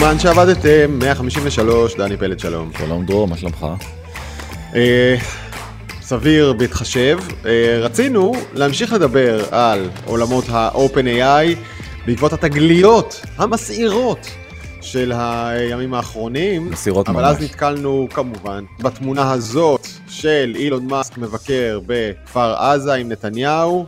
בזמן שעבדתם, 153, דני פלד שלום. שלום דרור, מה שלומך? אה, סביר בהתחשב. אה, רצינו להמשיך לדבר על עולמות ה-OpenAI בעקבות התגליות המסעירות של הימים האחרונים. מסעירות אבל ממש. אז נתקלנו כמובן בתמונה הזאת של אילון מאסק מבקר בכפר עזה עם נתניהו.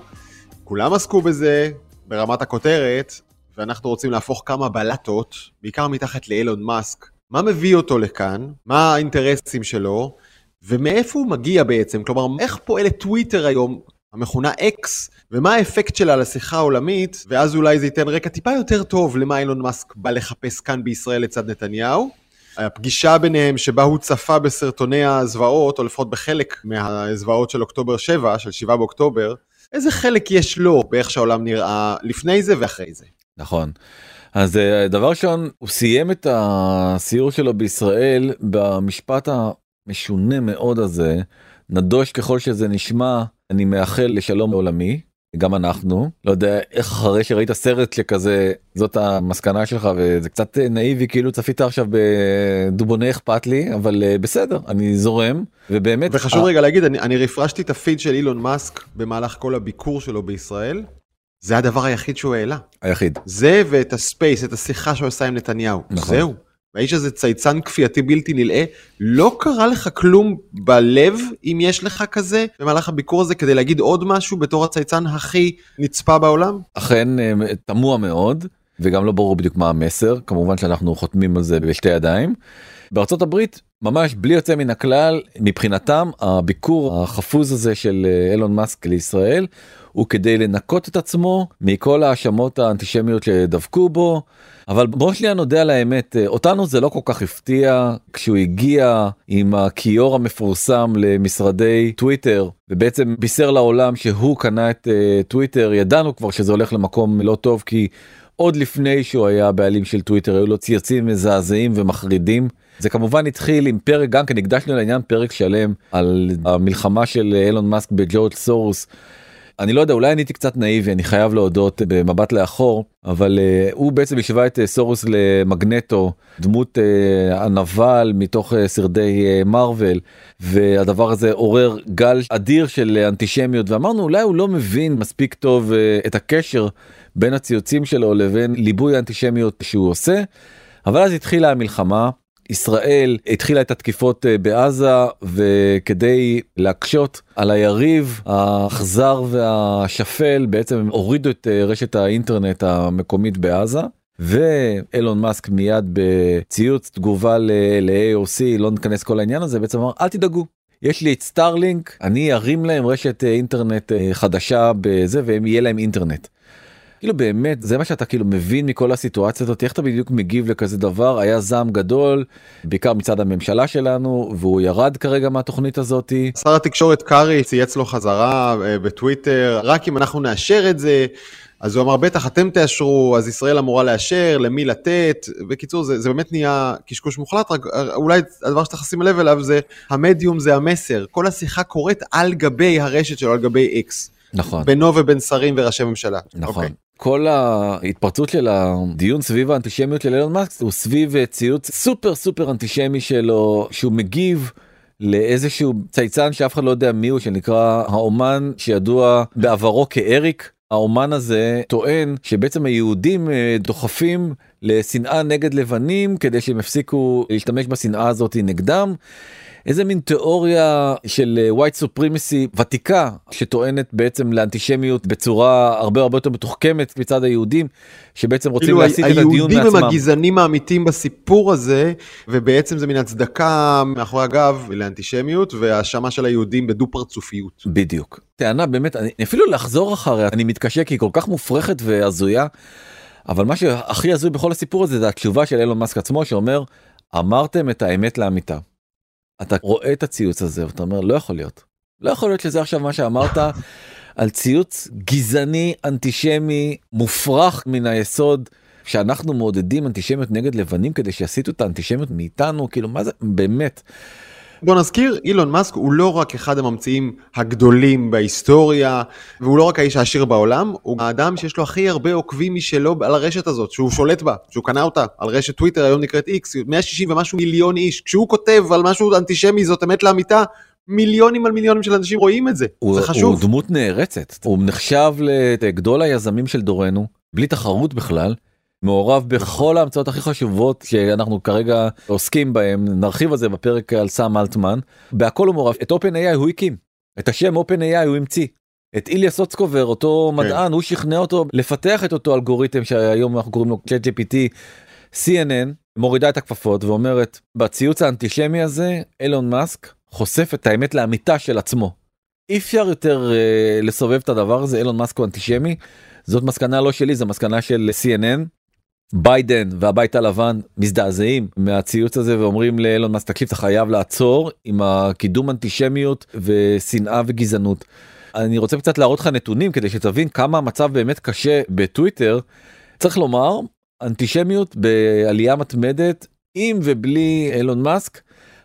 כולם עסקו בזה ברמת הכותרת, ואנחנו רוצים להפוך כמה בלטות, בעיקר מתחת לאילון מאסק. מה מביא אותו לכאן? מה האינטרסים שלו? ומאיפה הוא מגיע בעצם? כלומר, איך פועלת טוויטר היום, המכונה אקס, ומה האפקט שלה לשיחה העולמית, ואז אולי זה ייתן רקע טיפה יותר טוב למה אילון מאסק בא לחפש כאן בישראל לצד נתניהו. הפגישה ביניהם שבה הוא צפה בסרטוני הזוועות, או לפחות בחלק מהזוועות של אוקטובר 7, של 7 באוקטובר, איזה חלק יש לו באיך שהעולם נראה לפני זה ואחרי זה? נכון. אז אה, דבר ראשון, הוא סיים את הסיור שלו בישראל במשפט המשונה מאוד הזה, נדוש ככל שזה נשמע, אני מאחל לשלום עולמי. גם אנחנו לא יודע איך אחרי שראית סרט שכזה זאת המסקנה שלך וזה קצת אה, נאיבי כאילו צפית עכשיו בדובוני אכפת לי אבל אה, בסדר אני זורם ובאמת וחשוב אה, רגע להגיד, אני, אני רפרשתי את הפיד של אילון מאסק במהלך כל הביקור שלו בישראל. זה הדבר היחיד שהוא העלה. היחיד זה ואת הספייס, את השיחה שהוא עשה עם נתניהו. נכון. זהו. והאיש הזה צייצן כפייתי בלתי נלאה. לא קרה לך כלום בלב, אם יש לך כזה, במהלך הביקור הזה, כדי להגיד עוד משהו בתור הצייצן הכי נצפה בעולם? אכן אה, תמוה מאוד וגם לא ברור בדיוק מה המסר כמובן שאנחנו חותמים על זה בשתי ידיים. בארצות הברית ממש בלי יוצא מן הכלל מבחינתם הביקור החפוז הזה של אה, אילון מאסק לישראל הוא כדי לנקות את עצמו מכל ההאשמות האנטישמיות שדבקו בו. אבל שנייה נודה על האמת אה, אותנו זה לא כל כך הפתיע כשהוא הגיע עם הכיור המפורסם למשרדי טוויטר ובעצם בישר לעולם שהוא קנה את אה, טוויטר ידענו כבר שזה הולך למקום לא טוב כי עוד לפני שהוא היה בעלים של טוויטר היו לו ציוצים מזעזעים ומחרידים. זה כמובן התחיל עם פרק גם כן הקדשנו לעניין פרק שלם על המלחמה של אילון מאסק בג'ורג' סורוס. אני לא יודע אולי אני הייתי קצת נאיבי אני חייב להודות במבט לאחור אבל uh, הוא בעצם השווה את uh, סורוס למגנטו דמות uh, הנבל מתוך uh, uh, מארוול והדבר הזה עורר גל אדיר של uh, אנטישמיות ואמרנו אולי הוא לא מבין מספיק טוב uh, את הקשר בין הציוצים שלו לבין ליבוי האנטישמיות שהוא עושה. אבל אז התחילה המלחמה ישראל התחילה את התקיפות אה, בעזה וכדי להקשות על היריב האכזר והשפל בעצם הורידו את אה, רשת האינטרנט המקומית בעזה. ואילון מאסק מיד בציוץ תגובה ל-AOC לא ניכנס כל העניין הזה בעצם אמר אל תדאגו יש לי את סטארלינק אני ארים להם רשת אה, אינטרנט חדשה בזה והם יהיה להם אינטרנט. כאילו באמת זה מה שאתה כאילו מבין מכל הסיטואציה הזאת איך אתה בדיוק מגיב לכזה דבר היה זעם גדול בעיקר מצד הממשלה שלנו והוא ירד כרגע מהתוכנית הזאתי שר התקשורת קרעי צייץ לו חזרה אה, בטוויטר, רק אם אנחנו נאשר את זה, אז הוא אמר, בטח אתם תאשרו, אז ישראל אמורה לאשר, למי לתת. בקיצור, זה, זה באמת נהיה קשקוש מוחלט, רק אה, אולי הדבר שצריך לשים לב אליו זה, המדיום זה המסר. כל השיחה קורית על גבי הרשת שלו, על גבי איקס. נכון בינו ובין שרים וראשי ממשלה. נכון. אוקיי. כל ההתפרצות של הדיון סביב האנטישמיות של אילון מאסק הוא סביב אה, ציוץ סופר סופר אנטישמי שלו שהוא מגיב לאיזשהו צייצן שאף אחד לא יודע מי הוא שנקרא האומן שידוע בעברו כאריק. האומן הזה טוען שבעצם היהודים אה, דוחפים לשנאה נגד לבנים כדי שהם יפסיקו להשתמש בשנאה הזאת נגדם. איזה מין תיאוריה של אה, white supremacy ותיקה שטוענת בעצם לאנטישמיות בצורה הרבה הרבה יותר מתוחכמת מצד היהודים שבעצם רוצים כאילו להסיט את הדיון היהודים הם מעצמם. הגזענים האמיתיים בסיפור הזה, ובעצם זה מין הצדקה מאחורי הגב לאנטישמיות, והאשמה של היהודים בדו פרצופיות. בדיוק. טענה באמת אני אפילו לחזור אחריה אני מתקשה כי היא כל כך מופרכת והזויה. אבל מה שהכי הזוי בכל הסיפור הזה זה התשובה של אילון מאסק עצמו שאומר אמרתם את האמת לאמיתה. אתה רואה את הציוץ הזה ואתה אומר לא יכול להיות. לא יכול להיות שזה עכשיו מה שאמרת על ציוץ גזעני אנטישמי מופרך מן היסוד שאנחנו מעודדים אנטישמיות נגד לבנים כדי שיסיטו את האנטישמיות מאיתנו כאילו מה זה באמת. בוא נזכיר, אילון מאסק הוא לא רק אחד הממציאים הגדולים בהיסטוריה, והוא לא רק האיש העשיר בעולם, הוא האדם שיש לו הכי הרבה עוקבים משלו על הרשת הזאת, שהוא שולט בה, שהוא קנה אותה, על רשת טוויטר, היום נקראת איקס, 160 ומשהו מיליון איש. כשהוא כותב על משהו אנטישמי, זאת אמת לאמיתה, מיליונים על מיליונים של אנשים רואים את זה, הוא, זה חשוב. הוא דמות נערצת, הוא נחשב לגדול היזמים של דורנו, בלי תחרות בכלל. מעורב בכל ההמצאות הכי חשובות שאנחנו כרגע עוסקים בהם נרחיב על זה בפרק על סאם אלטמן בהכל הוא מעורב את open AI הוא הקים את השם open AI הוא המציא. את איליה סוצקובר אותו כן. מדען הוא שכנע אותו לפתח את אותו אלגוריתם שהיום אנחנו קוראים לו chat gpt CNN מורידה את הכפפות ואומרת בציוץ האנטישמי הזה אילון מאסק חושף את האמת לאמיתה של עצמו. אי אפשר יותר uh, לסובב את הדבר הזה אילון מאסק הוא אנטישמי זאת מסקנה לא שלי זו מסקנה של CNN ביידן והבית הלבן מזדעזעים מהציוץ הזה ואומרים לאילון מאסק תקשיב אתה חייב לעצור עם הקידום אנטישמיות ושנאה וגזענות. אני רוצה קצת להראות לך נתונים כדי שתבין כמה המצב באמת קשה בטוויטר. צריך לומר אנטישמיות בעלייה מתמדת עם ובלי אילון מאסק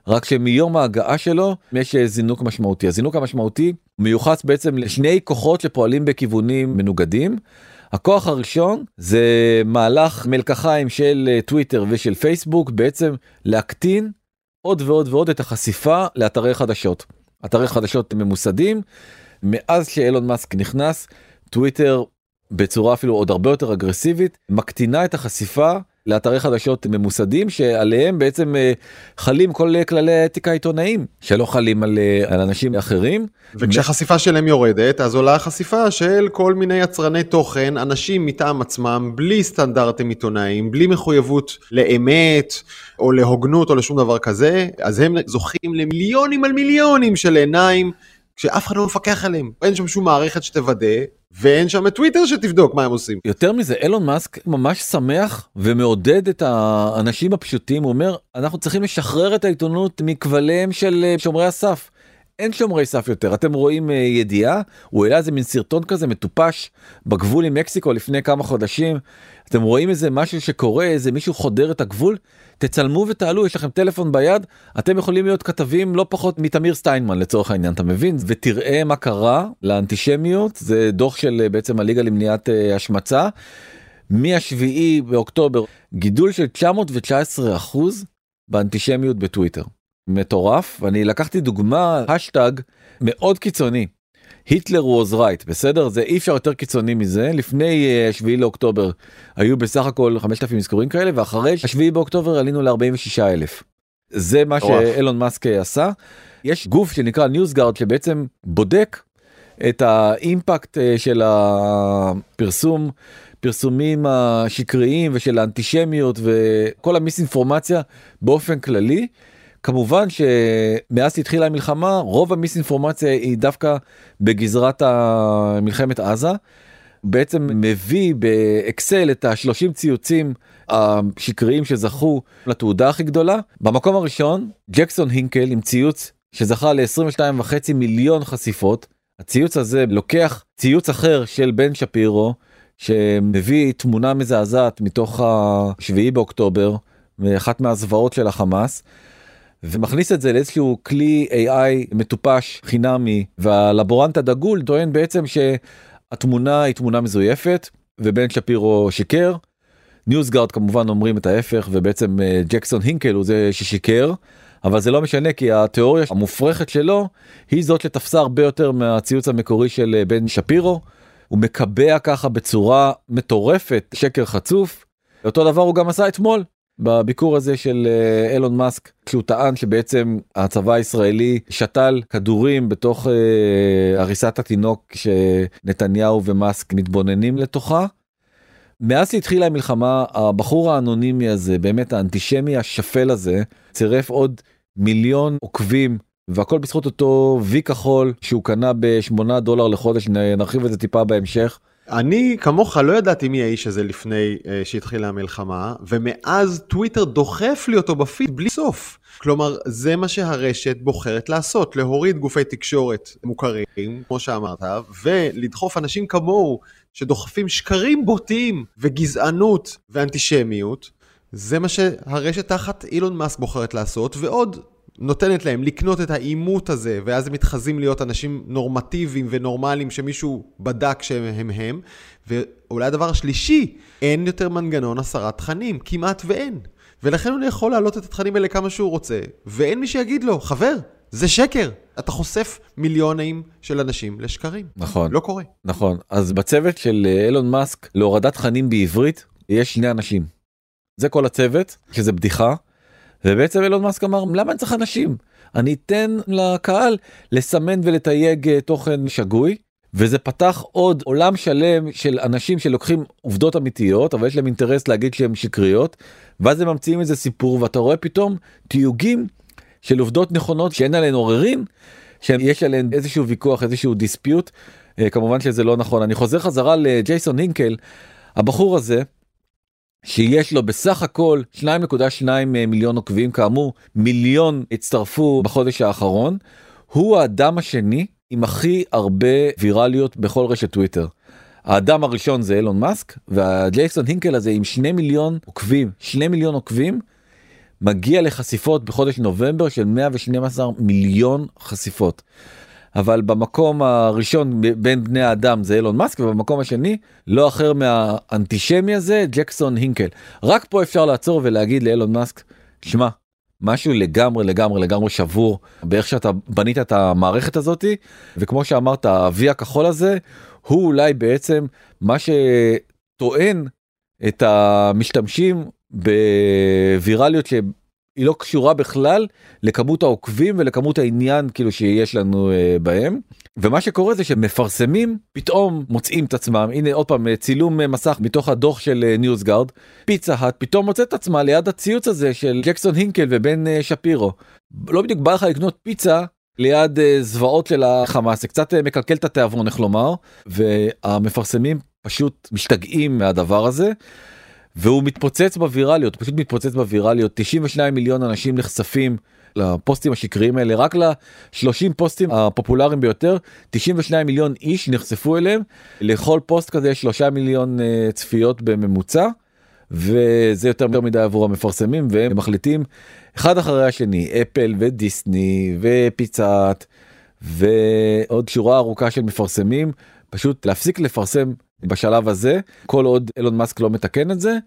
רק שמיום ההגעה שלו יש זינוק משמעותי הזינוק המשמעותי מיוחס בעצם לשני כוחות שפועלים בכיוונים מנוגדים. הכוח הראשון זה מהלך מלקחיים של אה, טוויטר ושל פייסבוק בעצם להקטין עוד ועוד ועוד את החשיפה לאתרי חדשות. אתרי חדשות ממוסדים מאז שאילון מאסק נכנס טוויטר בצורה אפילו עוד הרבה יותר אגרסיבית מקטינה את החשיפה לאתרי חדשות ממוסדים שעליהם בעצם אה, חלים כל כללי האתיקה העיתונאיים שלא חלים על, אה, על אנשים אחרים. וכשהחשיפה שלהם יורדת אז עולה החשיפה של כל מיני יצרני תוכן אנשים מטעם עצמם בלי סטנדרטים עיתונאיים בלי מחויבות לאמת או להוגנות או לשום דבר כזה אז הם זוכים למיליונים על מיליונים של עיניים. שאף אחד לא מפקח עליהם אין שם שום מערכת שתוודא ואין שם את טוויטר שתבדוק מה הם עושים. יותר מזה אילון מאסק ממש שמח ומעודד את האנשים הפשוטים הוא אומר אנחנו צריכים לשחרר את העיתונות מכבליהם של אה, שומרי הסף. אין שומרי סף יותר אתם רואים uh, ידיעה הוא העלה איזה מין סרטון כזה מטופש בגבול עם מקסיקו לפני כמה חודשים אתם רואים איזה משהו שקורה איזה מישהו חודר את הגבול תצלמו ותעלו יש לכם טלפון ביד אתם יכולים להיות כתבים לא פחות מתמיר סטיינמן לצורך העניין אתה מבין ותראה מה קרה לאנטישמיות זה דוח של אה, בעצם הליגה למניעת אה, השמצה. מהשביעי באוקטובר גידול של 919 אחוז באנטישמיות בטוויטר. מטורף ואני לקחתי דוגמה האשטג מאוד קיצוני. Hitler was right בסדר זה אי אפשר יותר קיצוני מזה לפני 7 אה, לאוקטובר היו בסך הכל 5,000 אזכורים כאלה ואחרי 7 באוקטובר עלינו ל-46 אלף. זה מה שאילון מאסק עשה. יש גוף שנקרא ניוסגארד שבעצם בודק את ה impact אה, של הפרסום פרסומים השקריים ושל האנטישמיות וכל המיסאינפורמציה באופן כללי. כמובן שמאז שהתחילה המלחמה רוב המיסאינפורמציה היא דווקא בגזרת מלחמת עזה. בעצם מביא באקסל את השלושים ציוצים השקריים שזכו לתעודה הכי גדולה. במקום הראשון ג'קסון הינקל עם ציוץ שזכה ל-22 וחצי מיליון חשיפות. הציוץ הזה לוקח ציוץ אחר של בן שפירו שמביא תמונה מזעזעת מתוך השביעי באוקטובר מאחת מהזוועות של החמאס. ומכניס את זה לאיזשהו כלי AI מטופש חינמי והלבורנט הדגול טוען בעצם שהתמונה היא תמונה מזויפת ובן שפירו שיקר. ניוסגארד כמובן אומרים את ההפך ובעצם אה, ג'קסון הינקל הוא זה ששיקר. אבל זה לא משנה כי התיאוריה המופרכת שלו היא זאת שתפסה הרבה יותר מהציוץ המקורי של אה, בן שפירו. הוא מקבע ככה בצורה מטורפת שקר חצוף. אותו דבר הוא גם עשה אתמול בביקור הזה של אילון מאסק כשהוא טען שבעצם הצבא הישראלי שתל כדורים בתוך אה, עריסת התינוק שנתניהו ומאסק מתבוננים לתוכה. מאז שהתחילה המלחמה הבחור האנונימי הזה באמת האנטישמי השפל הזה צירף עוד מיליון עוקבים והכל בזכות אותו וי כחול שהוא קנה בשמונה דולר לחודש נרחיב את זה טיפה בהמשך. אני כמוך לא ידעתי מי האיש הזה לפני uh, שהתחילה המלחמה, ומאז טוויטר דוחף לי אותו בפיד בלי סוף. כלומר, זה מה שהרשת בוחרת לעשות, להוריד גופי תקשורת מוכרים, כמו שאמרת, ולדחוף אנשים כמוהו שדוחפים שקרים בוטים וגזענות ואנטישמיות. זה מה שהרשת תחת אילון מאסק בוחרת לעשות, ועוד נותנת להם לקנות את העימות הזה, ואז הם מתחזים להיות אנשים נורמטיביים ונורמליים שמישהו בדק שהם הם. ואולי הדבר השלישי, אין יותר מנגנון הסרת תכנים, כמעט ואין. ולכן הוא יכול להעלות את התכנים האלה כמה שהוא רוצה, ואין מי שיגיד לו, חבר, זה שקר. אתה חושף מיליונים של אנשים לשקרים. נכון. לא קורה. נכון. אז בצוות של אה, אילון מאסק להורדת תכנים בעברית, יש שני אנשים. זה כל הצוות, שזה בדיחה. ובעצם אילון מאסק אמר, למה אני צריך אנשים? אני אתן לקהל לסמן ולתייג אה, תוכן שגוי. וזה פתח עוד עולם שלם של אנשים שלוקחים עובדות אמיתיות אבל יש להם אינטרס להגיד שהן שקריות ואז הם ממציאים איזה סיפור ואתה רואה פתאום תיוגים של עובדות נכונות שאין עליהן עוררין שיש עליהן איזשהו ויכוח איזשהו דיספיוט אה, כמובן שזה לא נכון אני חוזר חזרה לג'ייסון הינקל הבחור הזה שיש לו בסך הכל 2.2 מיליון עוקבים כאמור מיליון הצטרפו בחודש האחרון הוא האדם השני עם הכי הרבה ויראליות בכל רשת טוויטר. האדם הראשון זה אילון מאסק והג'ייסון הינקל הזה עם שני מיליון עוקבים שני מיליון עוקבים מגיע לחשיפות בחודש נובמבר של 112 מיליון חשיפות. אבל במקום הראשון בין בני האדם זה אילון מאסק ובמקום השני לא אחר מהאנטישמי הזה ג'קסון הינקל. רק פה אפשר לעצור ולהגיד לאילון מאסק שמע משהו לגמרי לגמרי לגמרי שבור באיך שאתה בנית את המערכת הזאתי וכמו שאמרת הוי הכחול הזה הוא אולי בעצם מה שטוען את המשתמשים בווירליות שהיא לא קשורה בכלל לכמות העוקבים ולכמות העניין כאילו שיש לנו אה, בהם. ומה שקורה זה שמפרסמים פתאום מוצאים את עצמם. הנה עוד פעם צילום מסך מתוך הדוח של ניוזגארד פיצה האט פתאום מוצאת עצמה ליד הציוץ הזה של ג'קסון הינקל ובן אה, שפירו. לא בדיוק בא לך לקנות פיצה ליד uh, זוועות של החמאס. זה קצת מקלקל את התיאבון איך לומר. והמפרסמים פשוט משתגעים מהדבר הזה. והוא מתפוצץ בווירליות פשוט מתפוצץ בווירליות. 92 מיליון אנשים נחשפים לפוסטים השקריים האלה רק ל-30 פוסטים הפופולריים ביותר 92 מיליון איש נחשפו אליהם. לכל פוסט כזה יש 3 מיליון uh, צפיות בממוצע וזה יותר מדי עבור המפרסמים והם מחליטים אחד אחרי השני אפל ודיסני ופיצת ועוד שורה ארוכה של מפרסמים פשוט להפסיק לפרסם בשלב הזה כל עוד אילון מאסק לא מתקן את זה.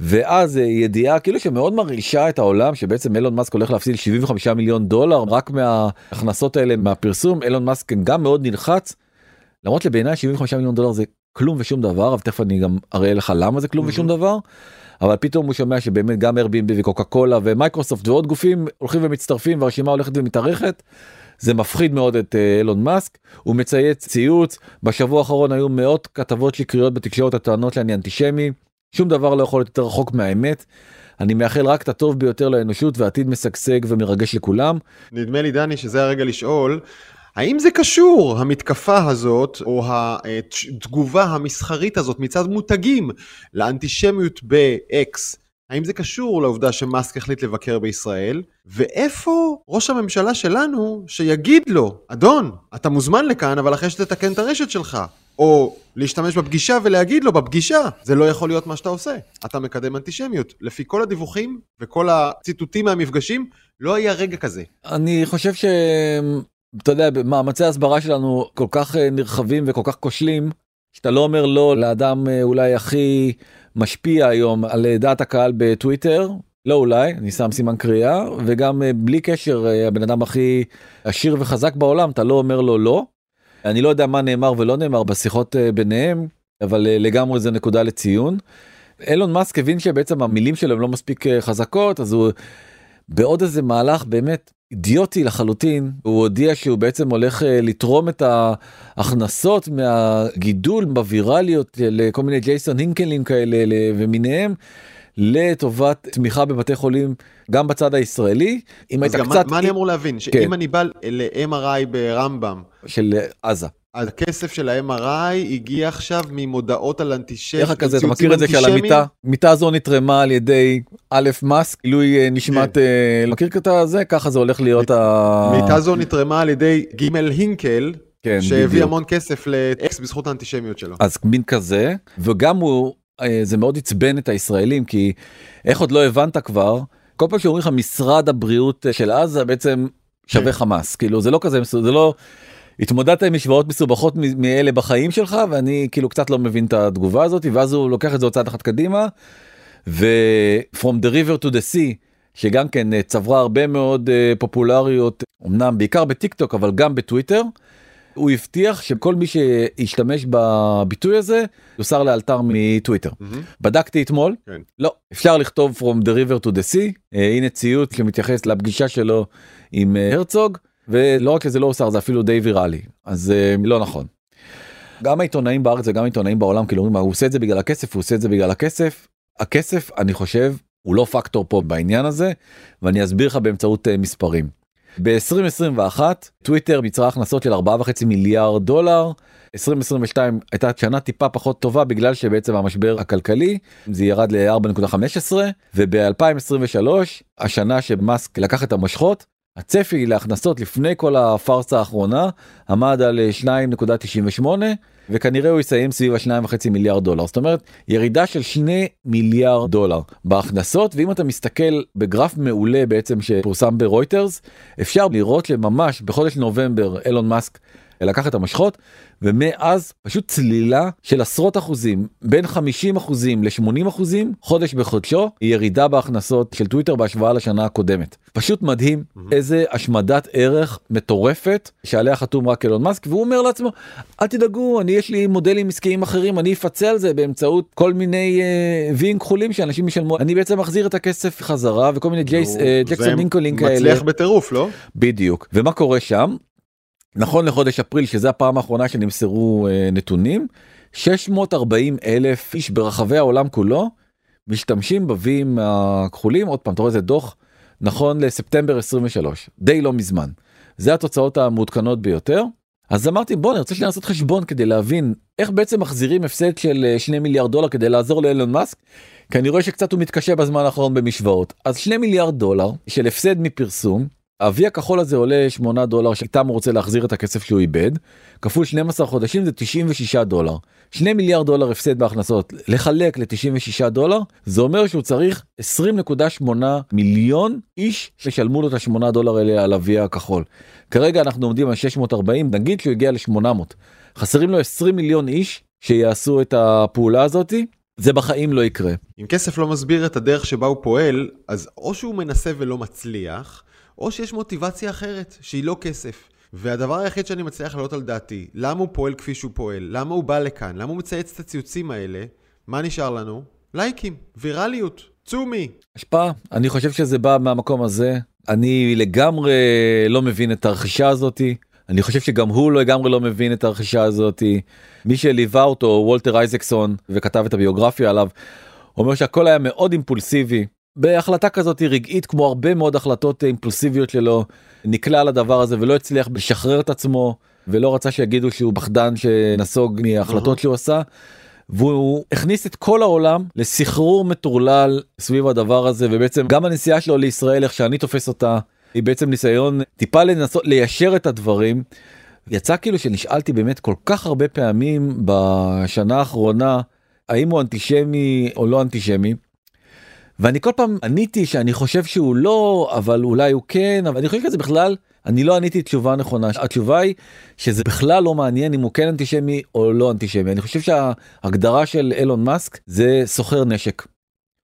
ואז ידיעה כאילו שמאוד מרעישה את העולם שבעצם אילון מאסק הולך להפסיד 75 מיליון דולר רק מההכנסות האלה מהפרסום אילון מאסק גם מאוד נלחץ. למרות שבעיניי 75 מיליון דולר זה כלום ושום דבר אבל תכף אני גם אראה לך למה זה כלום ושום דבר. אבל פתאום הוא שומע שבאמת גם Airbnb וקוקה קולה ומייקרוסופט ועוד גופים הולכים ומצטרפים והרשימה הולכת ומתארכת. זה מפחיד מאוד את אילון מאסק הוא מצייץ ציוץ בשבוע האחרון היו מאות כתבות שקריות בתקשורת הטוענות שאני אנטישמי שום דבר לא יכול להיות יותר רחוק מהאמת. אני מאחל רק את הטוב ביותר לאנושות ועתיד משגשג ומרגש לכולם. נדמה לי דני שזה הרגע לשאול האם זה קשור המתקפה הזאת או התגובה המסחרית הזאת מצד מותגים לאנטישמיות ב-X האם זה קשור לעובדה שמאסק החליט לבקר בישראל? ואיפה ראש הממשלה שלנו שיגיד לו, אדון, אתה מוזמן לכאן, אבל אחרי שתתקן את הרשת שלך. או להשתמש בפגישה ולהגיד לו בפגישה, זה לא יכול להיות מה שאתה עושה, אתה מקדם אנטישמיות. לפי כל הדיווחים וכל הציטוטים מהמפגשים, לא היה רגע כזה. אני חושב ש... אתה יודע, מאמצי ההסברה שלנו כל כך אה, נרחבים וכל כך כושלים, שאתה לא אומר לא לאדם אה, אולי הכי משפיע היום על אה, דעת הקהל בטוויטר, לא אולי, אני שם סימן קריאה, וגם בלי קשר הבן אדם הכי עשיר וחזק בעולם, אתה לא אומר לו לא. אני לא יודע מה נאמר ולא נאמר בשיחות ביניהם, אבל לגמרי זה נקודה לציון. אילון מאסק הבין שבעצם המילים שלו הם לא מספיק חזקות, אז הוא בעוד איזה מהלך באמת אידיוטי לחלוטין הוא הודיע שהוא בעצם הולך אה, לתרום את ההכנסות מהגידול בווירליות לכל מיני ג'ייסון הינקלים כאלה ומיניהם. לטובת תמיכה בבתי חולים גם בצד הישראלי אם היית קצת מה אני אמור להבין שאם כן. אני בא ל-MRI ברמב"ם של עזה הכסף של ה-MRI הגיע עכשיו ממודעות על אנטישמיות. איך כזה, אתה מכיר את זה שעל המיטה, מיטה זו נתרמה על ידי א' מאסק, עילוי אה, נשמת, כן. אה, מכיר את זה? ככה זה הולך להיות ה... מיטה זו נתרמה על ידי ג' הינקל. כן, שהביא בדיוק. המון כסף לאקס בזכות האנטישמיות שלו. אז מין כזה, וגם הוא, אה, זה מאוד עצבן את הישראלים, כי איך עוד לא הבנת כבר, כל פעם שאומרים לך משרד הבריאות של עזה בעצם שווה כן. חמאס כאילו זה לא כזה זה לא התמודדת עם משוואות מסובכות מאלה בחיים שלך ואני כאילו קצת לא מבין את התגובה הזאת ואז הוא לוקח את זה עוד צעד אחד קדימה. ו-From the river to the sea שגם כן אה, צברה הרבה מאוד אה, פופולריות אמנם בעיקר בטיק טוק אבל גם בטוויטר. הוא הבטיח שכל מי שישתמש בביטוי הזה יוסר לאלתר מטוויטר. מהמם. בדקתי אתמול, כן. לא, אפשר לכתוב From the river to the sea, אה, הנה ציוץ שמתייחס לפגישה שלו עם אה, הרצוג, ולא רק שזה לא הוסר זה אפילו די ויראלי, אז אה, לא נכון. גם העיתונאים בארץ וגם העיתונאים בעולם כאילו אומרים הוא עושה את זה בגלל הכסף הוא עושה את זה בגלל הכסף. הכסף אני חושב הוא לא פקטור פה בעניין הזה ואני אסביר לך באמצעות אה, מספרים. ב-2021 טוויטר ביצרה הכנסות של 4.5 מיליארד דולר 2022 הייתה שנה טיפה פחות טובה בגלל שבעצם המשבר הכלכלי זה ירד ל-4.15 וב-2023 השנה שמאסק לקח את המושכות הצפי להכנסות לפני כל הפארסה האחרונה עמד על אה, 2.98 וכנראה הוא יסיים סביב ה-2.5 מיליארד דולר. זאת אומרת ירידה של 2 מיליארד דולר בהכנסות ואם אתה מסתכל בגרף מעולה בעצם שפורסם ברויטרס אפשר לראות שממש בחודש נובמבר אילון מאסק לקח את המשכות ומאז פשוט צלילה של עשרות אחוזים בין 50 אחוזים ל-80 אחוזים חודש בחודשו ירידה בהכנסות של טוויטר בהשוואה לשנה הקודמת. פשוט מדהים איזה השמדת ערך מטורפת שעליה חתום רק אילון מאסק והוא אומר לעצמו אל תדאגו אני יש לי מודלים עסקיים אחרים אני אפצה על זה באמצעות כל מיני אה, ויים כחולים שאנשים ישלמו. אני בעצם מחזיר את הכסף חזרה וכל מיני ג'ייס אה, ג'קסון לינקולין כאלה. מצליח בטירוף, לא? בדיוק. ומה קורה שם נכון לחודש אפריל שזה הפעם האחרונה שנמסרו אה, נתונים 640 אלף איש ברחבי העולם כולו משתמשים בווים הכחולים. עוד פעם אתה רואה זה דוח נכון לספטמבר 23 די לא מזמן. זה התוצאות המעודכנות ביותר. אז אמרתי בוא אני רוצה לעשות חשבון כדי להבין איך בעצם מחזירים הפסד של אה, 2 מיליארד דולר כדי לעזור לאילון מאסק. כי אני רואה שקצת הוא מתקשה בזמן האחרון במשוואות. אז 2 מיליארד דולר של הפסד מפרסום האבי הכחול הזה עולה 8 דולר שאיתם הוא רוצה להחזיר את הכסף שהוא איבד כפול 12 חודשים זה 96 דולר 2 מיליארד דולר הפסד בהכנסות לחלק ל-96 דולר זה אומר שהוא צריך 20.8 מיליון איש ששלמו לו את ה-8 דולר האלה על אבי הכחול. כרגע אנחנו עומדים על 640 נגיד שהוא הגיע ל-800 חסרים לו 20 מיליון איש שיעשו את הפעולה הזאתי זה בחיים לא יקרה. אם כסף לא מסביר את הדרך שבה הוא פועל, אז או שהוא מנסה ולא מצליח, או שיש מוטיבציה אחרת, שהיא לא כסף. והדבר היחיד שאני מצליח להעלות על דעתי, למה הוא פועל כפי שהוא פועל? למה הוא בא לכאן? למה הוא מצייץ את הציוצים האלה? מה נשאר לנו? לייקים, ויראליות, צומי. השפעה אני חושב שזה בא מהמקום הזה אני לגמרי לא מבין את הרכישה הזאתי אני חושב שגם הוא לא לגמרי לא מבין את הרכישה הזאתי מי שליווה אותו וולטר אייזקסון וכתב את הביוגרפיה עליו אומר שהכל היה מאוד אימפולסיבי בהחלטה כזאת רגעית כמו הרבה מאוד החלטות אימפולסיביות שלו נקלע לדבר הזה ולא הצליח לשחרר את עצמו ולא רצה שיגידו שהוא פחדן שנסוג מההחלטות שהוא עשה. והוא הכניס את כל העולם לסחרור מטורלל סביב הדבר הזה ובעצם גם הנסיעה שלו לישראל איך שאני תופס אותה היא בעצם ניסיון טיפה לנסות ליישר את הדברים. יצא כאילו שנשאלתי באמת כל כך הרבה פעמים בשנה האחרונה האם הוא אנטישמי או לא אנטישמי. ואני כל פעם עניתי שאני חושב שהוא לא אבל אולי הוא כן אבל אני חושב שזה בכלל אני לא עניתי תשובה נכונה. התשובה היא שזה בכלל לא מעניין אם הוא כן אנטישמי או לא אנטישמי. אני חושב שההגדרה של אילון מאסק זה סוחר נשק.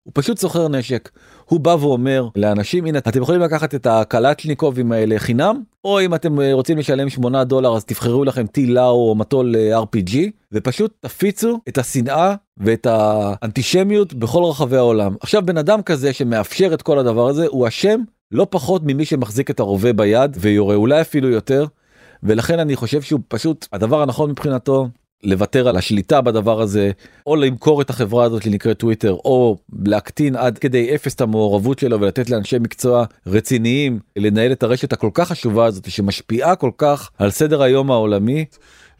הוא פשוט סוחר נשק הוא בא ואומר לאנשים הנה אתם יכולים לקחת את הקלצ'ניקובים האלה חינם או אם אתם אה, רוצים לשלם 8 דולר אז תבחרו לכם טיל לאו או מטול אה, rpg ופשוט תפיצו את השנאה ואת האנטישמיות בכל רחבי העולם. עכשיו בן אדם כזה שמאפשר את כל הדבר הזה הוא אשם לא פחות ממי שמחזיק את הרובה ביד ויורה אולי אפילו יותר ולכן אני חושב שהוא פשוט הדבר הנכון מבחינתו לוותר על השליטה בדבר הזה או למכור את החברה הזאת שנקראת טוויטר או להקטין עד כדי אפס את המעורבות שלו ולתת לאנשי מקצוע רציניים לנהל את הרשת הכל כך חשובה הזאת שמשפיעה כל כך על סדר היום העולמי.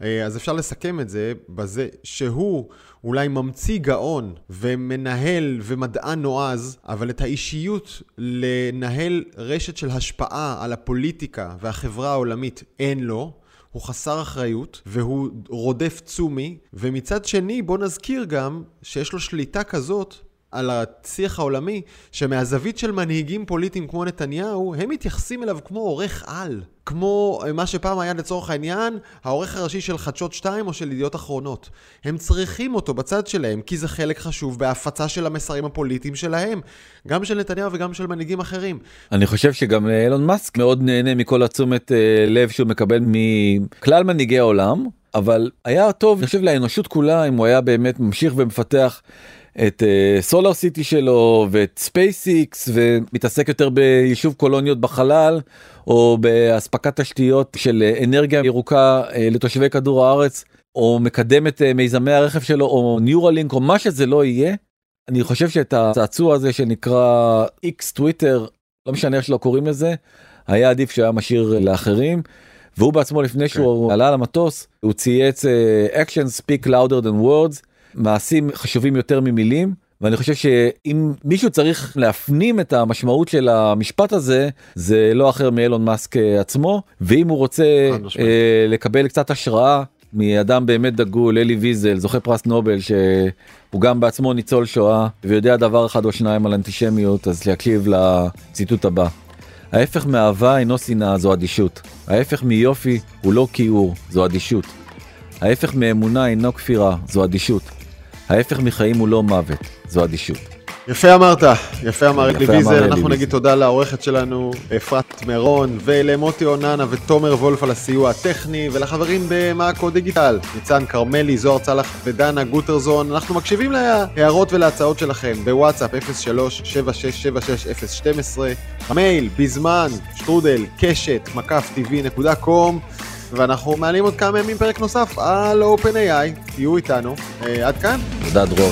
אה, אז אפשר לסכם את זה בזה שהוא אולי ממציא גאון ומנהל ומדען נועז, אבל את האישיות לנהל רשת של השפעה על הפוליטיקה והחברה העולמית אין לו. הוא חסר אחריות והוא רודף צומי, ומצד שני בוא נזכיר גם שיש לו שליטה כזאת על השיח העולמי, שמהזווית של מנהיגים פוליטיים כמו נתניהו, הם מתייחסים אליו כמו עורך על. כמו מה שפעם היה לצורך העניין, העורך הראשי של חדשות 2 או של ידיעות אחרונות. הם צריכים אותו בצד שלהם, כי זה חלק חשוב בהפצה של המסרים הפוליטיים שלהם, גם של נתניהו וגם של מנהיגים אחרים. אני חושב שגם אילון מאסק מאוד נהנה מכל התשומת אה, לב שהוא מקבל מכלל מנהיגי העולם, אבל היה טוב, אני חושב, לאנושות כולה, אם הוא היה באמת ממשיך ומפתח את סולר אה, סיטי שלו ואת ספייסיקס ומתעסק יותר ביישוב קולוניות בחלל או באספקת תשתיות של אנרגיה ירוקה אה, לתושבי כדור הארץ או מקדם את אה, מיזמי הרכב שלו או ניורלינק או מה שזה לא יהיה. אני חושב שאת הצעצוע הזה שנקרא איקס טוויטר לא משנה איך שלא קוראים לזה היה עדיף שהיה משאיר לאחרים. והוא בעצמו לפני okay. שהוא כן. עלה למטוס הוא צייץ uh, action speak louder than words מעשים חשובים יותר ממילים ואני חושב שאם מישהו צריך להפנים את המשמעות של המשפט הזה זה לא אחר מאלון מאסק אה, עצמו ואם הוא רוצה אה, לקבל קצת השראה מאדם באמת דגול אלי ויזל זוכה פרס נובל שהוא גם בעצמו ניצול שואה ויודע דבר אחד או שניים על אנטישמיות אז להקשיב לציטוט הבא. ההפך מאהבה אינו שנאה זו אדישות ההפך מיופי הוא לא כיעור זו אדישות. ההפך מאמונה אינו כפירה זו אדישות. ההפך מחיים הוא לא מוות, זו אדישות. יפה אמרת, יפה אמר אלי ויזל, אנחנו נגיד תודה לעורכת שלנו אפרת מירון ולמוטי אוננה ותומר וולף על הסיוע הטכני ולחברים במאקו דיגיטל, ניצן כרמלי, זוהר צלח ודנה גוטרזון, אנחנו מקשיבים להערות ולהצעות שלכם בוואטסאפ 03-7676-012, המייל בזמן שטרודל קשת מקף טבעי.קום ואנחנו מעלים עוד כמה ימים פרק נוסף על OpenAI, תהיו איתנו, אה, עד כאן. תודה דרור.